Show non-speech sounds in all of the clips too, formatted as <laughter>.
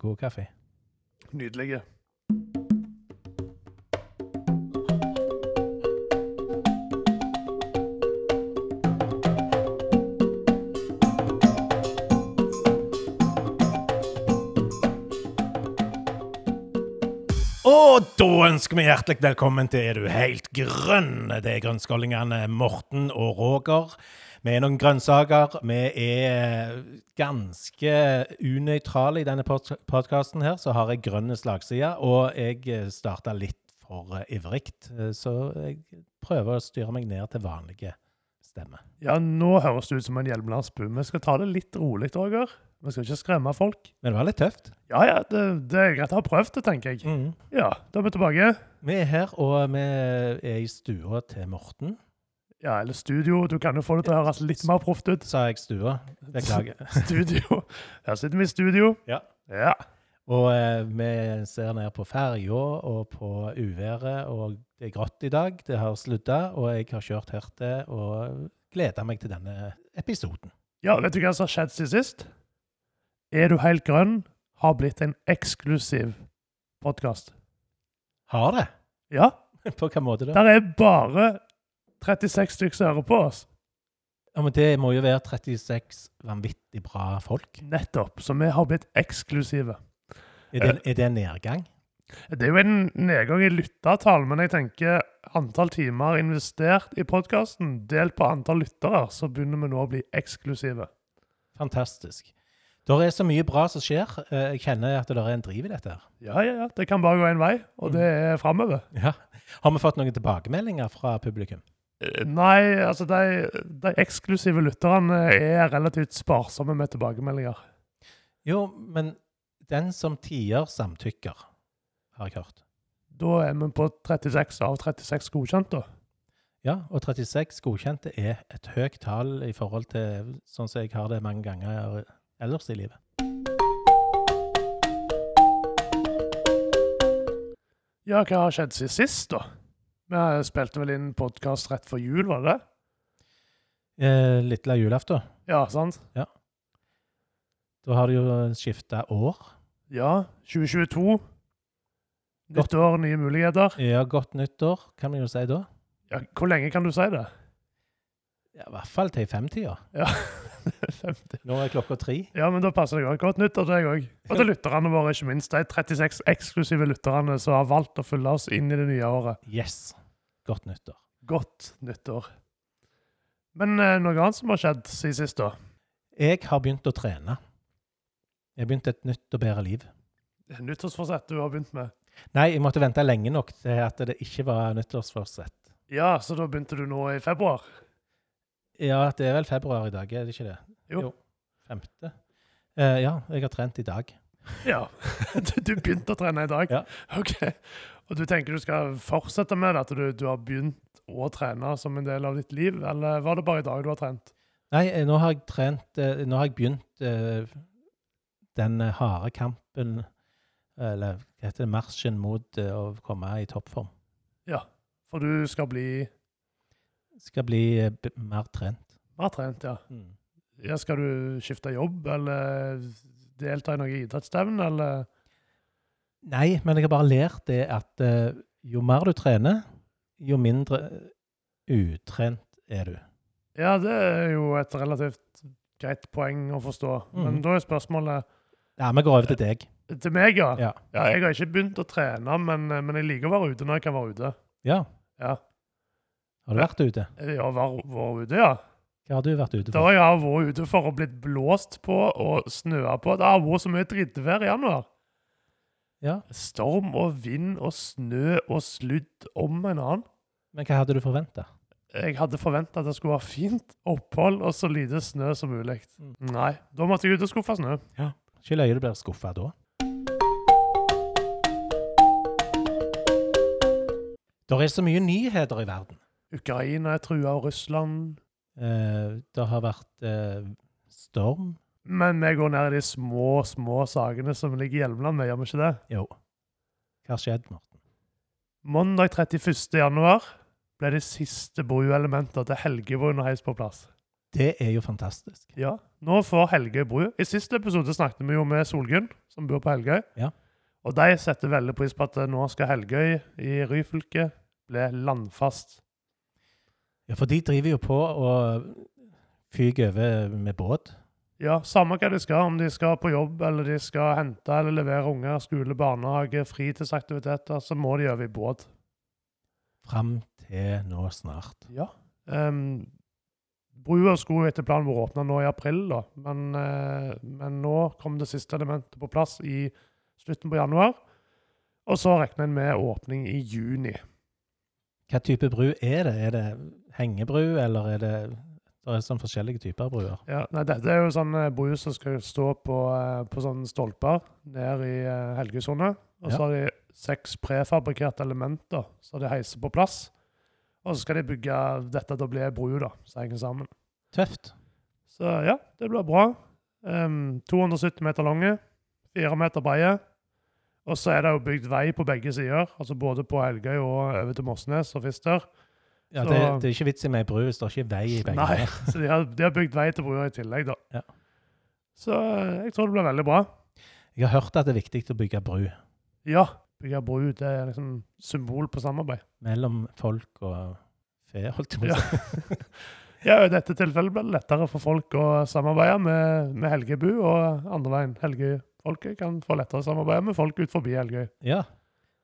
god kaffe. Nydelig. Og da ønsker vi hjertelig velkommen til Er du helt grønn? Det er grønnskålingene Morten og Roger. Vi er noen grønnsaker. Vi er ganske unøytrale i denne podkasten her. Så har jeg grønne slagsider, og jeg starta litt for ivrig. Så jeg prøver å styre meg ned til vanlige stemmer. Ja, nå høres det ut som en hjelmelandsbu. Vi skal ta det litt rolig, Roger. Vi skal ikke skremme folk. Men det var litt tøft. Ja, ja, det, det er greit å ha prøvd det, tenker jeg. Mm. Ja, da er vi tilbake. Vi er her, og vi er i stua til Morten. Ja, eller studio. Du kan jo få det til å høres litt mer proft ut. Sa jeg stua? Beklager. <laughs> Studio. Her sitter vi i studio. Ja. Ja. Og eh, vi ser ned på ferja og på uværet, og det er grått i dag. Det har sludda, og jeg har kjørt her til og gleder meg til denne episoden. ja, vet du hva som har skjedd siden sist? Er du helt grønn? Har blitt en eksklusiv podkast. Har det? Ja, <laughs> På hvilken måte da? der er bare 36 stykker som hører på oss. Ja, men Det må jo være 36 vanvittig bra folk. Nettopp. Så vi har blitt eksklusive. Er det, er det en nedgang? Det er jo en nedgang i lyttertall, men jeg tenker antall timer investert i podkasten, delt på antall lyttere, så begynner vi nå å bli eksklusive. Fantastisk. Det er så mye bra som skjer. Eh, Jeg kjenner at det er en driv i dette. her. Ja, ja, ja. Det kan bare gå én vei, og det er framover. Ja. Har vi fått noen tilbakemeldinger fra publikum? Nei, altså de, de eksklusive lytterne er relativt sparsomme med tilbakemeldinger. Jo, men den som tier, samtykker, har jeg hørt. Da er vi på 36 av 36 godkjent, da. Ja, og 36 godkjente er et høyt tall i forhold til sånn som jeg har det mange ganger ellers i livet. Ja, hva har skjedd siden sist, da? Vi spilte vel inn podkast rett før jul, var det det? Eh, Lille julaften, Ja, sant? Ja. da har det jo skifta år. Ja. 2022. Nytt år, nye muligheter. Ja, godt nyttår, kan vi jo si da. Ja, hvor lenge kan du si det? Ja, I hvert fall til i femtida. Ja, 50. Nå er klokka tre. Ja, men da passer det godt. Godt nyttår til deg òg. Og til lytterne våre, ikke minst. De 36 eksklusive lytterne som har valgt å følge oss inn i det nye året. Yes. Godt nyttår. Godt nyttår. Men eh, noe annet som har skjedd siden sist, da? Jeg har begynt å trene. Jeg har begynt et nytt og bedre liv. Nyttårsforsett du har begynt med? Nei, jeg måtte vente lenge nok til at det ikke var nyttårsforsett. Ja, så da begynte du nå i februar? Ja, det er vel februar i dag, er det ikke det? Jo. Femte. Eh, ja, jeg har trent i dag. <laughs> Ja. Du, begynte å trene i dag? Ja. Ok. Og du tenker du skal fortsette med det? At du, du har begynt å trene som en del av ditt liv? Eller var det bare i dag du har trent? Nei, eh, nå har jeg trent eh, Nå har jeg begynt eh, den harde kampen Eller hva heter det? Marsjen mot å komme i toppform. Ja, For du skal bli Skal bli eh, mer trent. mer trent, ja. Mm. ja. Skal du skifte jobb, eller delta i noe idrettsstevne, eller? Nei, men jeg har bare lært det at eh, jo mer du trener, jo mindre utrent er du. Ja, det er jo et relativt greit poeng å forstå. Men Mhm. da er spørsmålet Ja, vi går over til deg. til meg, ja. Ja. Ja, jeg har ikke begynt å trene, men, men jeg liker å være ute når jeg kan være ute. Ja. Ja, Har du vært ute? jeg har vært, vært ute, ja. Hva har du vært ute for? Da jeg har vært ute for å blitt blåst på og snøa på. Det har vært så mye drittvær i januar. Ja, Storm og vind og snø og sludd om en annen. Men hva hadde du forventa? Jeg hadde forventa at det skulle være fint opphold og så lite snø som mulig. Mm. Nei, da måtte jeg ut og skuffe snø. Ikke løye du blir skuffa da. Det er så mye nyheter i verden. Ukraina er trua og Russland. Eh, det har vært eh, storm. Men vi går ned i de små, små sakene som ligger i Hjelmeland vi gjør vi ikke det? Jo. Hva har skjedd, Morten? Mandag 31. januar ble de siste bruelementene til Helgebrua heist på plass. Det er jo fantastisk. Ja, nå får Helgøy bru. I siste episode snakket vi jo med Solgunn, som bor på Helgøy. Ja. Og de setter veldig pris på at nå skal Helgøy i Ryfylke bli landfast. Ja, for de driver jo på og fyker over med båt. Ja, samme hva de skal, om de skal på jobb, eller de skal hente eller levere unger, skole, barnehage, fritidsaktiviteter, så må de over i båt. Fram til nå snart. Ja. Um, brua skulle etter planen vært åpna nå i april, da, men, uh, men nå kom det siste elementet på plass i slutten på januar. Og så regner en med åpning i juni. Hva type bru er det? Er det hengebru, eller er det Det er sånn forskjellige typer bruer. Ja, nei, Dette er jo sånn eh, bru som skal stå på, eh, på sånne stolper ned i uh, Helgesundet. Og så Ja. har de seks prefabrikerte elementer som de heiser på plass. Og så skal de bygge dette til å bli ei bru da, som henger sammen. Tøft. Så ja, det blir bra. Um, 270 meter lange, 4 meter breie. Og så er det jo bygd vei på begge sider, altså både på Helgøy og over til Mossnes og Fister. Ja, Så- det, det er ikke vits i meg bru hvis det ikke er vei i begge. Nei, <laughs> så de har, de har bygd vei til brua i tillegg, da. Ja. Så jeg tror det blir veldig bra. Jeg har hørt at det er viktig å bygge bru Ja, bygge bru det er liksom symbol på samarbeid. mellom folk og fe, holdt jeg på å si. <laughs> Ja, I dette tilfellet blir det lettere for folk å samarbeide med, med Helgebu, og andre veien. Helgefolket kan få lettere å samarbeide med folk ut forbi Helgøy. Ja.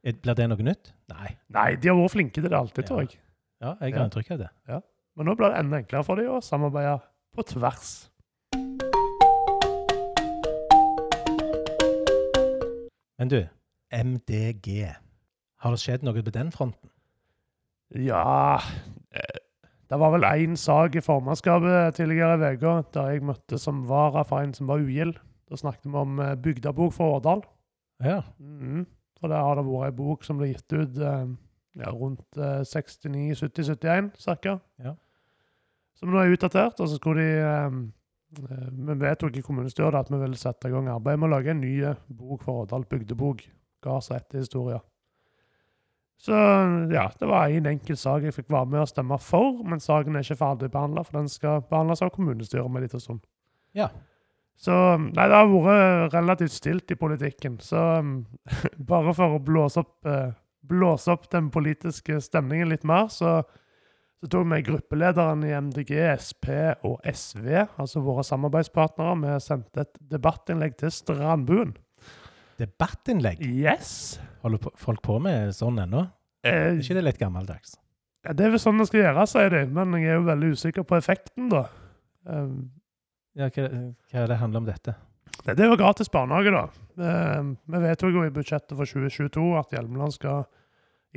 Blir det noe nytt? Nei. Nei, de har vært flinke til det alltid, Ja. tror jeg. Ja, jeg Ja. har inntrykk av det. Men nå blir det enda enklere for dem å samarbeide på tvers. Men du, MDG. Har det skjedd noe på den fronten? Ja eh, Det var vel én sak i formannskapet tidligere i uka der jeg møtte som vara for en som var ugild. Da snakket vi om eh, bygdebok for Årdal. Ja. Mhm. Og der har det vært ei bok som ble gitt ut eh, ja, rundt eh, 69, 70, 71 ca. Ja. Som nå er utdatert. Og så skulle de eh, eh, Vi vedtok i kommunestyret at vi ville sette i gang arbeid med å lage en ny eh, bok for Årdal, bygdebok. Gards rette historier. Så ja, det var én en enkel sak jeg fikk være med å stemme for, men saken er ikke ferdigbehandla, for den skal behandles av kommunestyret om en liten stund. Ja. Så Nei, det har vært relativt stilt i politikken. Så <laughs> bare for å blåse opp, eh, blåse opp den politiske stemningen litt mer, så, så tok vi gruppelederen i MDG, Sp og SV, altså våre samarbeidspartnere. Vi sendte et debattinnlegg til Strandbuen. Debattinnlegg. Yes! Holder folk på med sånn ennå? Eh, ikke det litt gammeldags? ja, det er vel sånn det skal gjøres, sier de, men jeg er jo veldig usikker på effekten, da. Um, Ja, hva, hva er det handler om dette? Det er jo gratis barnehage, da. Vi vedtok jo i budsjettet for 2022 at Hjelmeland skal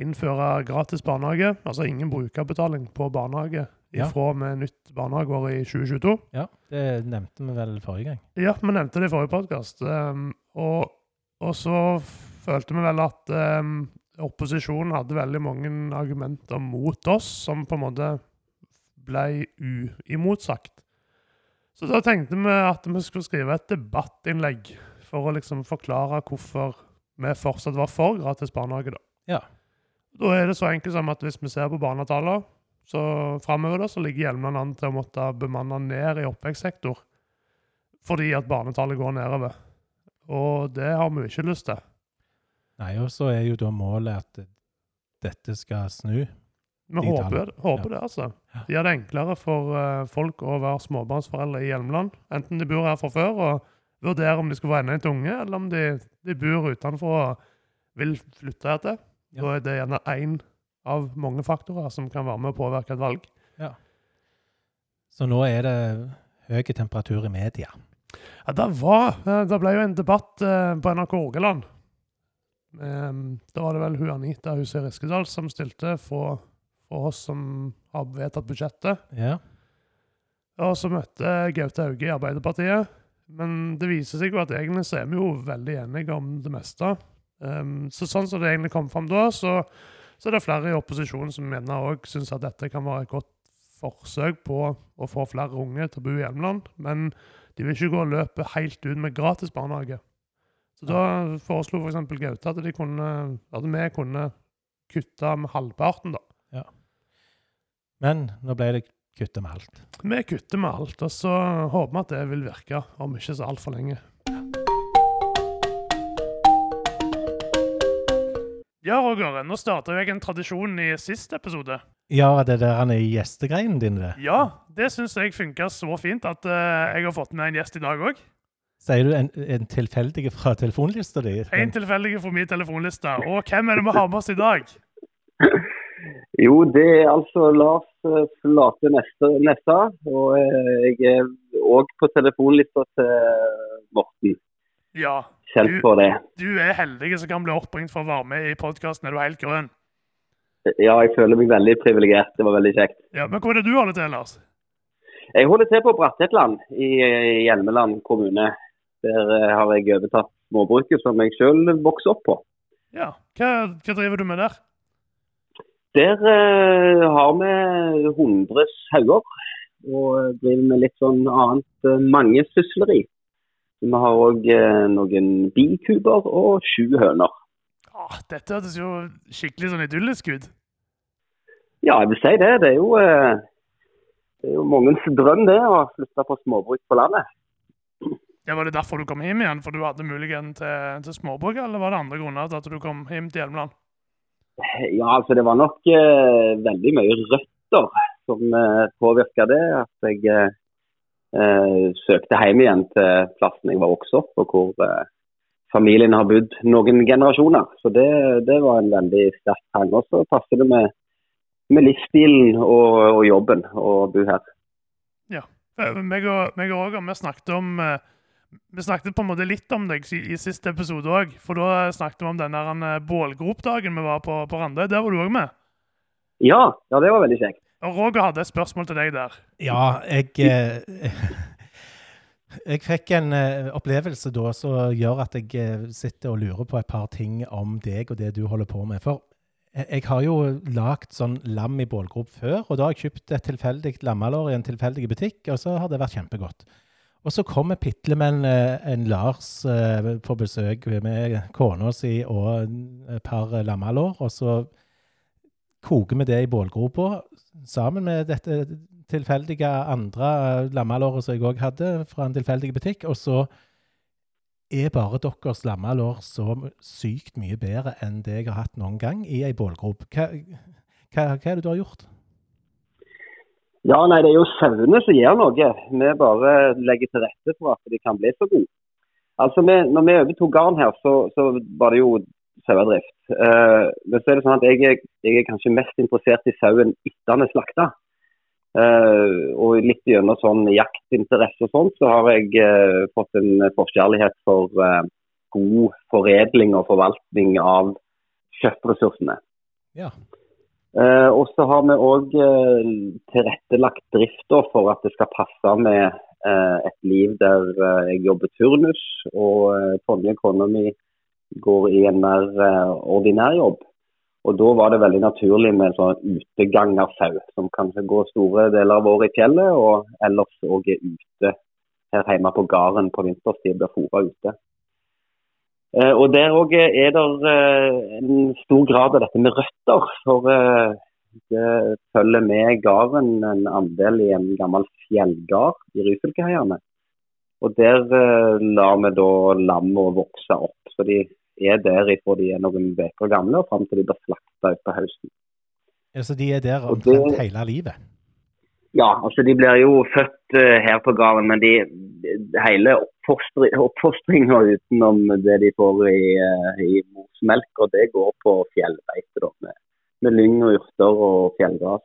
innføre gratis barnehage, altså ingen brukerbetaling på barnehage Ja. ifra med nytt barnehageår i 2022. Ja, det nevnte vi vel forrige gang. Ja, vi nevnte det i forrige podkast. Og, og så følte vi vel at um, opposisjonen hadde veldig mange argumenter mot oss, som på en måte ble uimotsagt. Så da tenkte vi at vi skulle skrive et debattinnlegg for å liksom forklare hvorfor vi fortsatt var for gratis barnehage. Da. Ja. da er det så enkelt som at hvis vi ser på barnetallene så framover, da, så ligger Hjelmeland an til å måtte bemanne ned i oppvekstsektor fordi at barnetallet går nedover. Og det har vi ikke lyst til. Nei, og så er jo da målet at dette skal snu. Vi håper, håper det, altså. De Det gjør det enklere for eh, folk å være småbarnsforeldre i Hjelmeland, enten de bor her fra før og vurderer om de skal få enda en unge, eller om de, de bor utenfor og vil flytte her til. Ja. Da er det gjerne én av mange faktorer som kan være med å påvirke et valg. Så nå er det høy temperatur i media. Ja, det var eh, Det ble jo en debatt eh, på NRK Rogaland. Um, da var det vel hun Anita Husøy Riskedal som stilte for, for oss som har vedtatt budsjettet. Ja. Og så møtte Gaute Hauge i Arbeiderpartiet. Men det viser seg jo at egentlig så er vi jo veldig enige om det meste. Um, så sånn som det egentlig kom fram da, så, så er det flere i opposisjonen som mener òg syns at dette kan være et godt forsøk på å få flere unge til å bo i hjemland. Men de vil ikke gå og løpe helt ut med gratis barnehage. Så da foreslo f.eks. Gaute at, de kunne, at vi kunne kutte med halvparten, da. Men nå ble det kutter med alt. Vi kutter med alt, og så håper vi at det vil virke om ikke så altfor lenge. Ja, Roger, nå starta jeg en tradisjon i siste episode. Ja, det der han er gjestegreiene gjestegreien din, det. Ja, det syns jeg funka så fint at uh, jeg har fått med en gjest i dag òg. Sier du en, en tilfeldig fra telefonlista di? En tilfeldig fra min telefonliste. Og hvem er det vi har med oss i dag? <laughs> Jo, det er altså Lars eh, Flate Nessa. Og eh, jeg er òg på telefonlista til Morten. Ja, Kjent for det. du er heldig som kan bli oppringt for å være med i podkasten. Er du helt grønn? Ja, jeg føler meg veldig privilegert. Det var veldig kjekt. Ja, Men hvor er det du holder til, Lars? Jeg holder til på Brattetland i i Hjelmeland kommune. Der eh, har jeg overtatt småbruket som jeg sjøl vokste opp på. Ja, hva, hva driver du med der? Der eh, har vi 100 sauer og driver med litt sånn annet eh, mangesysleri. Vi har òg eh, noen bikuber og sju høner. Ah, dette hørtes jo skikkelig sånn idyllisk ut. Ja, jeg vil si det. Det er jo, eh, det er jo mangens drøm det, å slutte på småbruk på landet. Ja, Var det derfor du kom hjem igjen? For du hadde muligheten til, til småbruk, eller var det andre grunner til at du kom hjem til Hjelmeland? Ja, altså det var nok eh, veldig mye røtter som eh, påvirka det. At jeg eh, eh, søkte hjem igjen til plassen jeg var vokst opp, og hvor eh, familien har bodd noen generasjoner. Så det, det var en veldig sterk hang. Og så passer det med, med livsstilen og, og jobben å bo her. Ja. Meg og meg og Roger, vi snakket om eh, vi snakket på en måte litt om deg i, siste episode òg. For da snakket vi om den der eh, bålgropdagen vi var på på Randøy. Der var du òg med. Ja, ja, det var veldig kjekt. Og Roger hadde et spørsmål til deg der. Ja, jeg eh, <laughs> Jeg fikk en eh, opplevelse da som gjør at jeg eh, sitter og lurer på et par ting om deg og det du holder på med. For jeg, jeg har jo lagd sånn lam i bålgrop før, og da har jeg kjøpt et tilfeldig lammelår i en tilfeldig butikk, og så har det vært kjempegodt. Og så kommer pitlemenn eh, en Lars eh, på besøk med kona si og et par lammelår, og så koker vi det i bålgropa sammen med dette tilfeldige andre eh, lammelåret som jeg òg hadde fra en tilfeldig butikk. Og så er bare deres lammelår så sykt mye bedre enn det jeg har hatt noen gang i ei bålgrop. Hva, hva, hva er det du har gjort? Ja, nei, det er jo sauene som gjør noe. Vi bare legger til rette for at de kan bli så gode. Altså, vi, når vi overtok garn her, så, så var det jo sauedrift. Uh, men så er det sånn at jeg, er- jeg er kanskje mest interessert i sauen etter den er slakta. Uh, og litt gjennom sånn jaktinteresse og sånt, så har jeg uh, fått en forkjærlighet for uh, god foredling og forvaltning av kjøttressursene. Ja. Eh, og så har vi òg eh, tilrettelagt drifta for at det skal passe med eh, et liv der eh, jeg jobber turnus, og eh, Tonje, kona går i en mer eh, ordinær jobb. Og da var det veldig naturlig med en sånn utegangersau, som kanskje går store deler av året i fjellet, og ellers òg er ute her hjemme på gården på vinterstid, blir fôra ute. Eh, og Der òg er det eh, en stor grad av dette med røtter. For eh, det følger med gården en andel i en gammel fjellgard i Ryfylkeheiene. Og der lar vi da lammene vokse opp. Så de er der ifra de er noen uker gamle og fram til de blir slakta utpå høsten. Altså, de er der omtrent hele livet. Ja, altså de blir jo født eh, her på gården, men de, hele oppfostri, oppfostringa utenom det de får i, eh, i morsmelka, det går på fjellbeite da, med, med lyng og urter og fjellgras.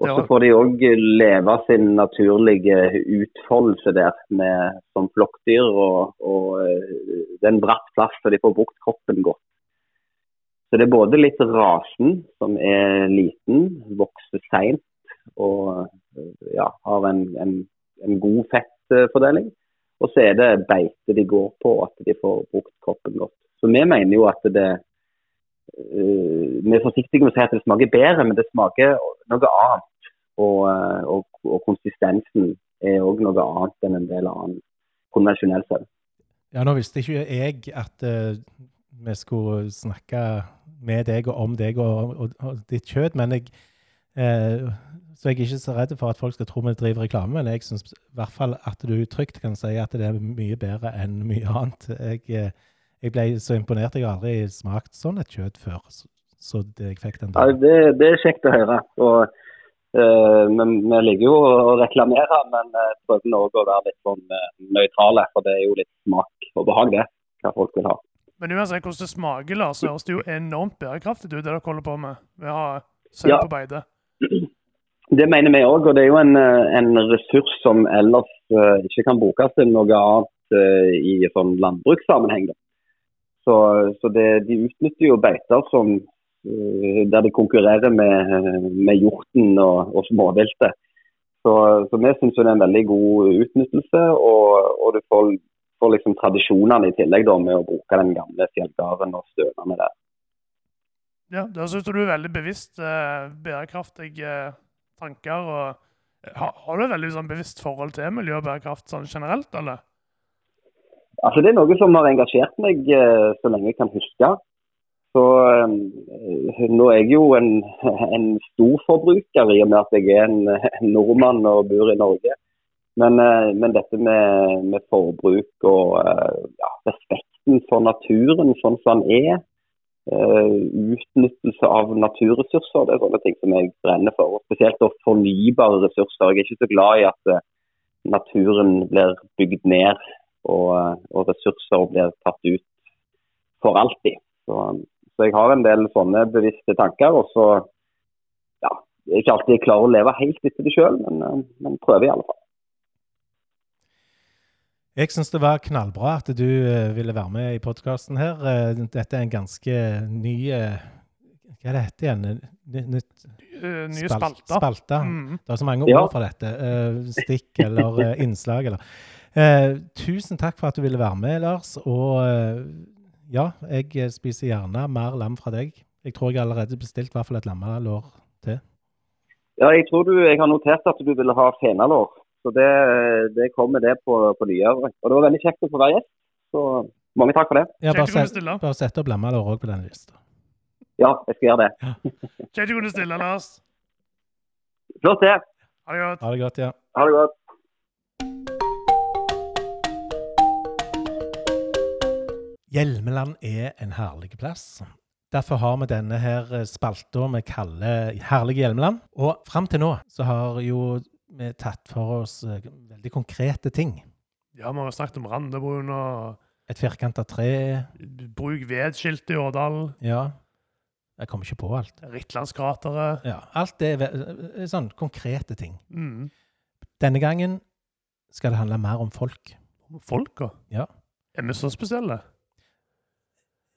Og så får de òg leve sin naturlige utfoldelse der med, som flokkdyr. Og, og eh, det er en bratt plass, så de får brukt kroppen godt. Så det er både litt rasen, som er liten, vokser seint og eh, ja, har en, en, en god fettfordeling. Og så er det beite de går på, at de får brukt kroppen godt. Så vi mener jo at det eh, Vi er forsiktige med å si at det smaker bedre, men det smaker noe annet. Og, eh, og, og konsistensen er òg noe annet enn en del annen konvensjonell sau. Ja, nå visste ikke jeg at uh, vi skulle snakke med deg og om deg og, og, og ditt kjøtt, men jeg eh, Så jeg er ikke så redd for at folk skal tro vi driver reklame, men jeg syns i hvert fall at du trygt kan si at det er mye bedre enn mye annet. Jeg, eh, jeg ble så imponert. Jeg har aldri smakt sånn et kjøtt før. Så, det jeg fikk den Ja, det, det er kjekt å høre. Og, eh, men Vi liker jo å reklamere, men uh, prøver også å være litt sånn uh, nøytrale. For det er jo litt smak og behag, det. Hva folk vil ha. Men uansett hvordan det smaker, Lars, så høres det jo enormt bærekraftig ut, det dere holder på med. Ved å ha sau Ja. på beite. Det mener vi òg, og det er jo en, eh, en ressurs som ellers uh, ikke kan brukes til noe annet uh, i sånn landbrukssammenheng. Så, så det, de utnytter jo beiter som, uh, der de konkurrerer med, med hjorten og, og småviltet. Så, så vi syns det er en veldig god utnyttelse, og, og du får, får liksom tradisjonene i tillegg da, med å bruke den gamle fjellgarden og stønene der. Ja, det syns du er veldig bevisst eh, bærekraftig. eh, tanker. og eh, har, har du et veldig sånn bevisst forhold til miljø og bærekraft sånn generelt, eller? Altså, det er noe som har engasjert meg eh, så lenge jeg kan huske. Så eh, Nå er jeg jo en, <laughs> en storforbruker i og med at jeg er en, <laughs> en nordmann og bor i Norge. Men, men dette med, med forbruk og ja, respekten for naturen sånn som den er, utnyttelse av naturressurser, det er sånne ting som jeg brenner for. Og spesielt fornybare ressurser. Jeg er ikke så glad i at eh, naturen blir bygd ned og, eh, og ressurser blir tatt ut for alltid. Så, så jeg har en del sånne bevisste tanker. Og så ja, jeg er ikke alltid klar å leve helt etter det sjøl, men, eh, men prøver i alle fall. Jeg syns det var knallbra at du eh, ville være med i podkasten her. Eh, dette er en ganske ny eh, Hva er det heter igjen? Nytt nye spalter. spalter. Mm. Det er så mange Ja. ord for dette. Stikk eller innslag eller Eh, Tusen takk for at du ville være med, Lars. Og eh, ja, jeg spiser gjerne mer lam fra deg. Jeg tror jeg allerede bestilt i hvert fall et lammelår til. Ja, jeg tror du, jeg har notert at du ville ha fenalår. Så det, det kommer det på, på nyåret. Og det var veldig kjekt å få være gjest. Så mange takk for det. Ja, bare, set, bare sett opp lammelår òg på den lista. Ja, jeg skal gjøre det. <laughs> Kjekt å kunne stille, Lars. Flott det. Ha det godt. Ha det godt, ja. Ha det godt. Hjelmeland er en herlig plass. Derfor har vi denne her spalta vi kaller Herlige Hjelmeland. Og fram til nå så har jo vi tatt for oss eh, veldig konkrete ting. Ja, vi har snakket om Randebrun og Et firkanta tre. bruk vedskilt i Årdal. Ja. Jeg kommer ikke på alt. Ritlandskrateret. Ja, Alt det er eh, sånn konkrete ting. Mm. Denne gangen skal det handle mer om folk. Om Folka. Ja. Er vi så spesielle?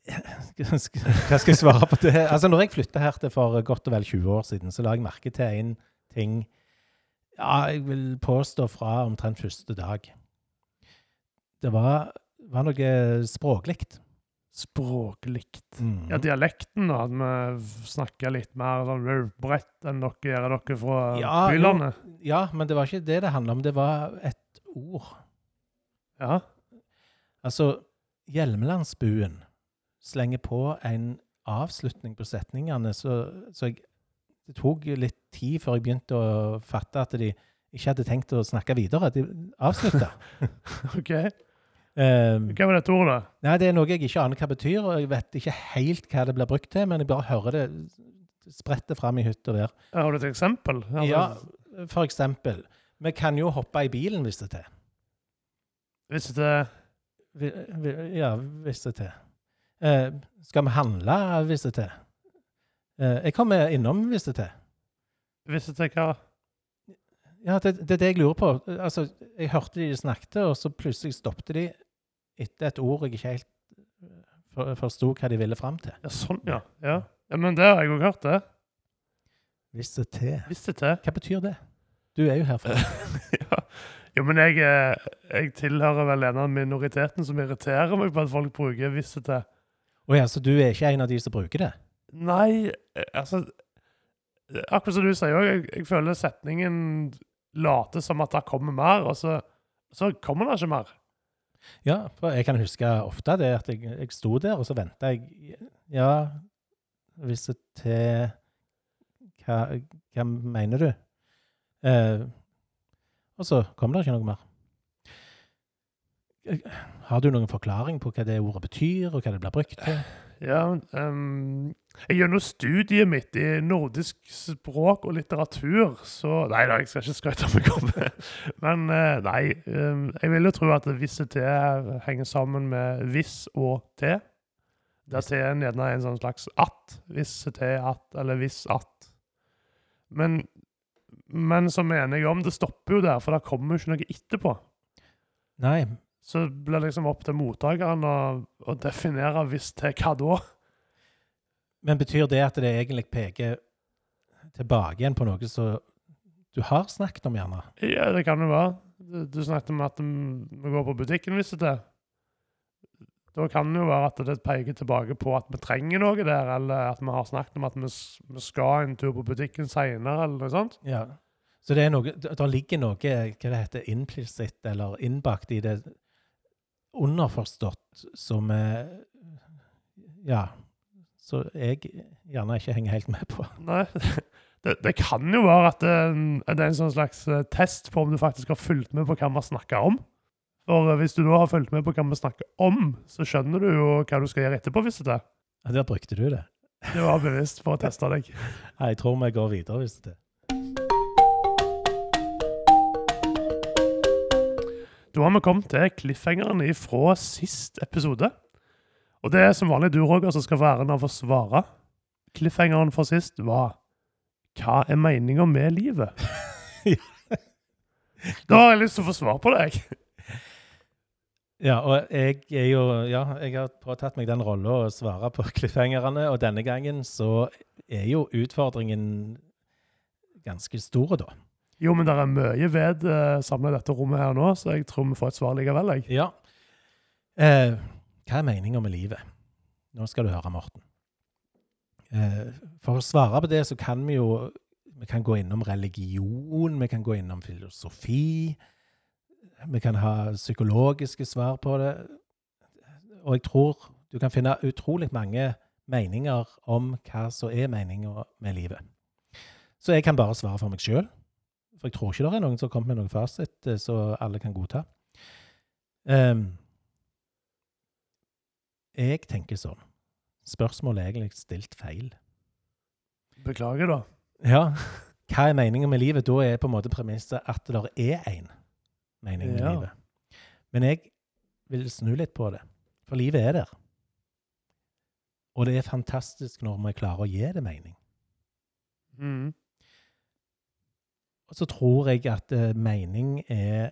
<laughs> Hva skal jeg svare på det? Altså, når jeg flytta her til for godt og vel 20 år siden, så la jeg merke til en ting Ja, jeg vil påstå fra omtrent første dag. Det var, var noe språklikt. Språklikt. Mm. Ja, dialekten, da. At vi snakker litt mer sånn bredt enn dere gjør dere fra Ja, jo. bylandet. ja, men det var ikke det det handla om. Det var et ord. Ja. Altså, Hjelmelandsbuen slenger på en avslutning på setningene, så, så jeg, det tok litt tid før jeg begynte å fatte at de ikke hadde tenkt å snakke videre. De avslutta. <laughs> <laughs> OK. um, Hva var dette ordet? nei, det er noe jeg ikke aner hva betyr, og jeg vet ikke helt hva det blir brukt til, men jeg bare hører det sprette fram i hytt og vær. Har du et eksempel? Altså, Ja, for eksempel. Vi kan jo hoppe i bilen hvis det er til. Hvis det vi- Ja, hvis det er til. Uh, skal vi handle hvis det er til? Eh, jeg kommer innom hvis det er til. Hvis det er hva Ja, det, det er det jeg lurer på. Altså, jeg hørte de snakket, og så plutselig stoppet de etter et ord jeg ikke helt eh, forsto hva de ville fram til. Ja, sånn, ja. ja. ja men det har jeg òg hørt, det. Hvis det er til. Hvis det til. Hva betyr det? Du er jo herfra. <laughs> ja. Jo, men jeg, eh, jeg tilhører vel en av minoriteten som irriterer meg på at folk bruker 'hvis det til'. Å ja, så du er ikke en av de som bruker det? Nei, eh, altså Akkurat som du sier òg, jeg, jeg føler setningen later som at det kommer mer, og så, så kommer det ikke mer. Ja, for jeg kan huske ofte det at jeg, jeg sto der, og så venta jeg Ja, hvis det til hva, hva mener du? Eh, og så kommer det ikke noe mer. Eh, Har du noen forklaring på hva det ordet betyr, og hva det blir brukt til? Ja, jeg Gjennom studiet mitt i nordisk språk og litteratur, så Nei da, jeg skal ikke skryte av meg om det. Men eh, nei, ehm, jeg vil jo tro at visse T henger sammen med hvis og T. Der T-en gjerne er en sånn slags at. Visse T, at, eller hvis at. Men, men som vi er enige om, det stopper jo der, for det kommer jo ikke noe etterpå. Nei, Så blir det liksom opp til mottakeren å, å definere hvis T hva da. Men betyr det at det egentlig peker tilbake igjen på noe som du har snakket om, gjerne? Ja, det kan jo være. Du, snakket om at vi går på butikken hvis det er. Da kan det jo være at det peker tilbake på at vi trenger noe der, eller at vi har snakket om at vi, skal en tur på butikken seinere, eller noe sånt. Ja. Så det er noe, da der ligger noe hva det heter, implicit, eller innbakt i det, underforstått, som er, Ja. Så jeg gjerne ikke henger helt med på. Nei, <laughs> det, det kan jo være at det, det er en sånn slags eh, test på om du faktisk har fulgt med på hva vi snakker om. For eh, hvis du da har fulgt med på hva vi snakker om, så skjønner du jo hva du skal gjøre etterpå, hvis det er. Ja, Der brukte du det. Det var bevisst for å <laughs> teste deg. Nei, Jeg tror vi går videre, hvis det er. Da har vi kommet til cliffhangeren fra sist episode. Og det er som vanlig du, Roger, som skal få æren av å svare. Cliffhangeren for sist var Hva er meninga med livet? <laughs> <laughs> Da har jeg lyst til å få svar på det, jeg. Ja, og jeg er jo Ja, jeg har påtatt meg den rolla å svare på <laughs> cliffhangerne, og denne gangen så er jo utfordringen ganske stor, da. Jo, men det er mye ved uh, samla i dette rommet her nå, så jeg tror vi får et svar likevel, jeg. Ja. Eh, hva er meninga med livet? Nå skal du høre, Morten. Eh, for å svare på det, så kan vi jo vi kan gå innom religion, vi kan gå innom filosofi. Vi kan ha psykologiske svar på det. Og jeg tror du kan finne utrolig mange meninger om hva som er meninga med livet. Så jeg kan bare svare for meg sjøl. For jeg tror ikke det er noen som har kommet med noen fasit som så alle kan godta. Ehm, jeg tenker sånn. Spørsmålet er egentlig stilt feil. Beklager, da. Ja, hva er meningen med livet? Da er på en måte premisset at det er én mening med Ja. livet. Men jeg vil snu litt på det, for livet er der. Og det er fantastisk når vi klarer å gi det mening. Mm. Og så tror jeg at uh, mening er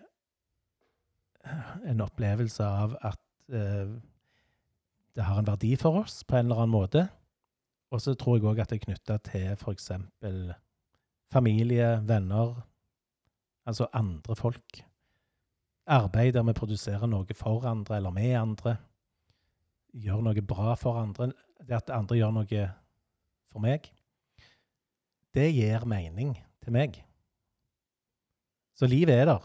en opplevelse av at eh, det har en verdi for oss på en eller annen måte. Og så tror jeg òg at det er knytta til f.eks. familie, venner, altså andre folk. Arbeid der vi produserer noe for andre eller med andre. Gjør noe bra for andre. Det at andre gjør noe for meg. Det gir mening til meg. Så livet er der.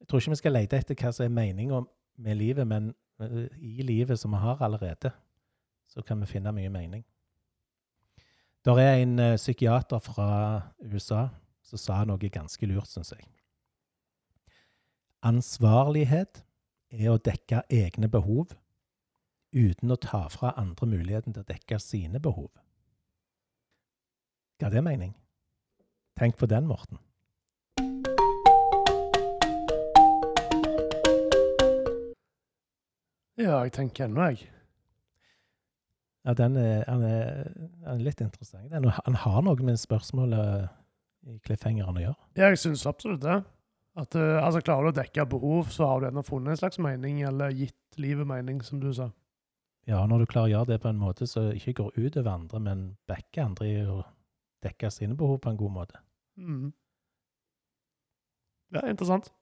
Jeg tror ikke vi skal lete etter hva som er meninga med livet, men i livet som vi har allerede, så kan vi finne mye mening. Der er en eh, psykiater fra USA som sa noe ganske lurt, syns jeg. Ansvarlighet er å dekke egne behov uten å ta fra andre muligheten til å dekke sine behov. Ga det mening? Tenk på den, Morten. Ja, jeg tenker ennå, jeg. Ja, den er, han er, han er litt interessant. Den, han har noe med spørsmålet i cliffhangeren å gjøre. Ja, jeg syns absolutt det. At uh, altså, Klarer du å dekke behov, så har du ennå funnet en slags mening, eller gitt livet mening, som du sa. Ja, når du klarer å gjøre det på en måte som ikke går ut over andre, men backer andre i å dekke sine behov på en god måte. Mm. Ja, interessant.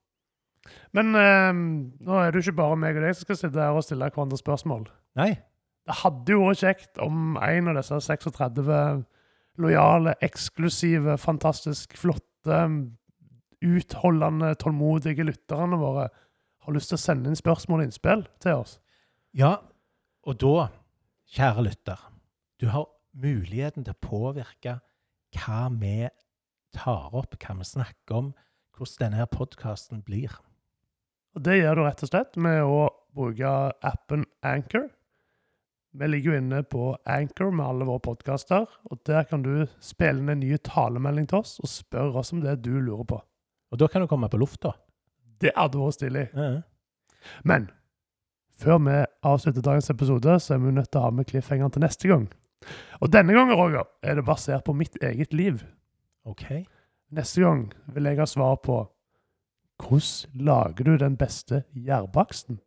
Men eh, nå er det jo ikke bare meg og deg som skal sitte her og stille hverandre spørsmål. Nei, Det hadde jo vært kjekt om en av disse 36 lojale, eksklusive, fantastisk flotte, utholdende, tålmodige lytterne våre har lyst til å sende inn spørsmål og innspill til oss. Ja, og da, kjære lytter, du har muligheten til å påvirke hva vi tar opp, hva vi snakker om, hvordan denne podkasten blir. Og Det gjør du rett og slett med å bruke appen Anchor. Vi ligger jo inne på Anchor med alle våre podkaster, og der kan du spille inn en ny talemelding til oss og spørre oss om det du lurer på. Og da kan du komme på lufta. Det hadde vært stilig. Ja. Men før vi avslutter dagens episode, så er vi nødt til å ha med cliffhangeren til neste gang. Og denne gangen, Roger, er det basert på mitt eget liv. OK. Neste gang vil jeg ha svar på hvordan lager du den beste gjærbaksten?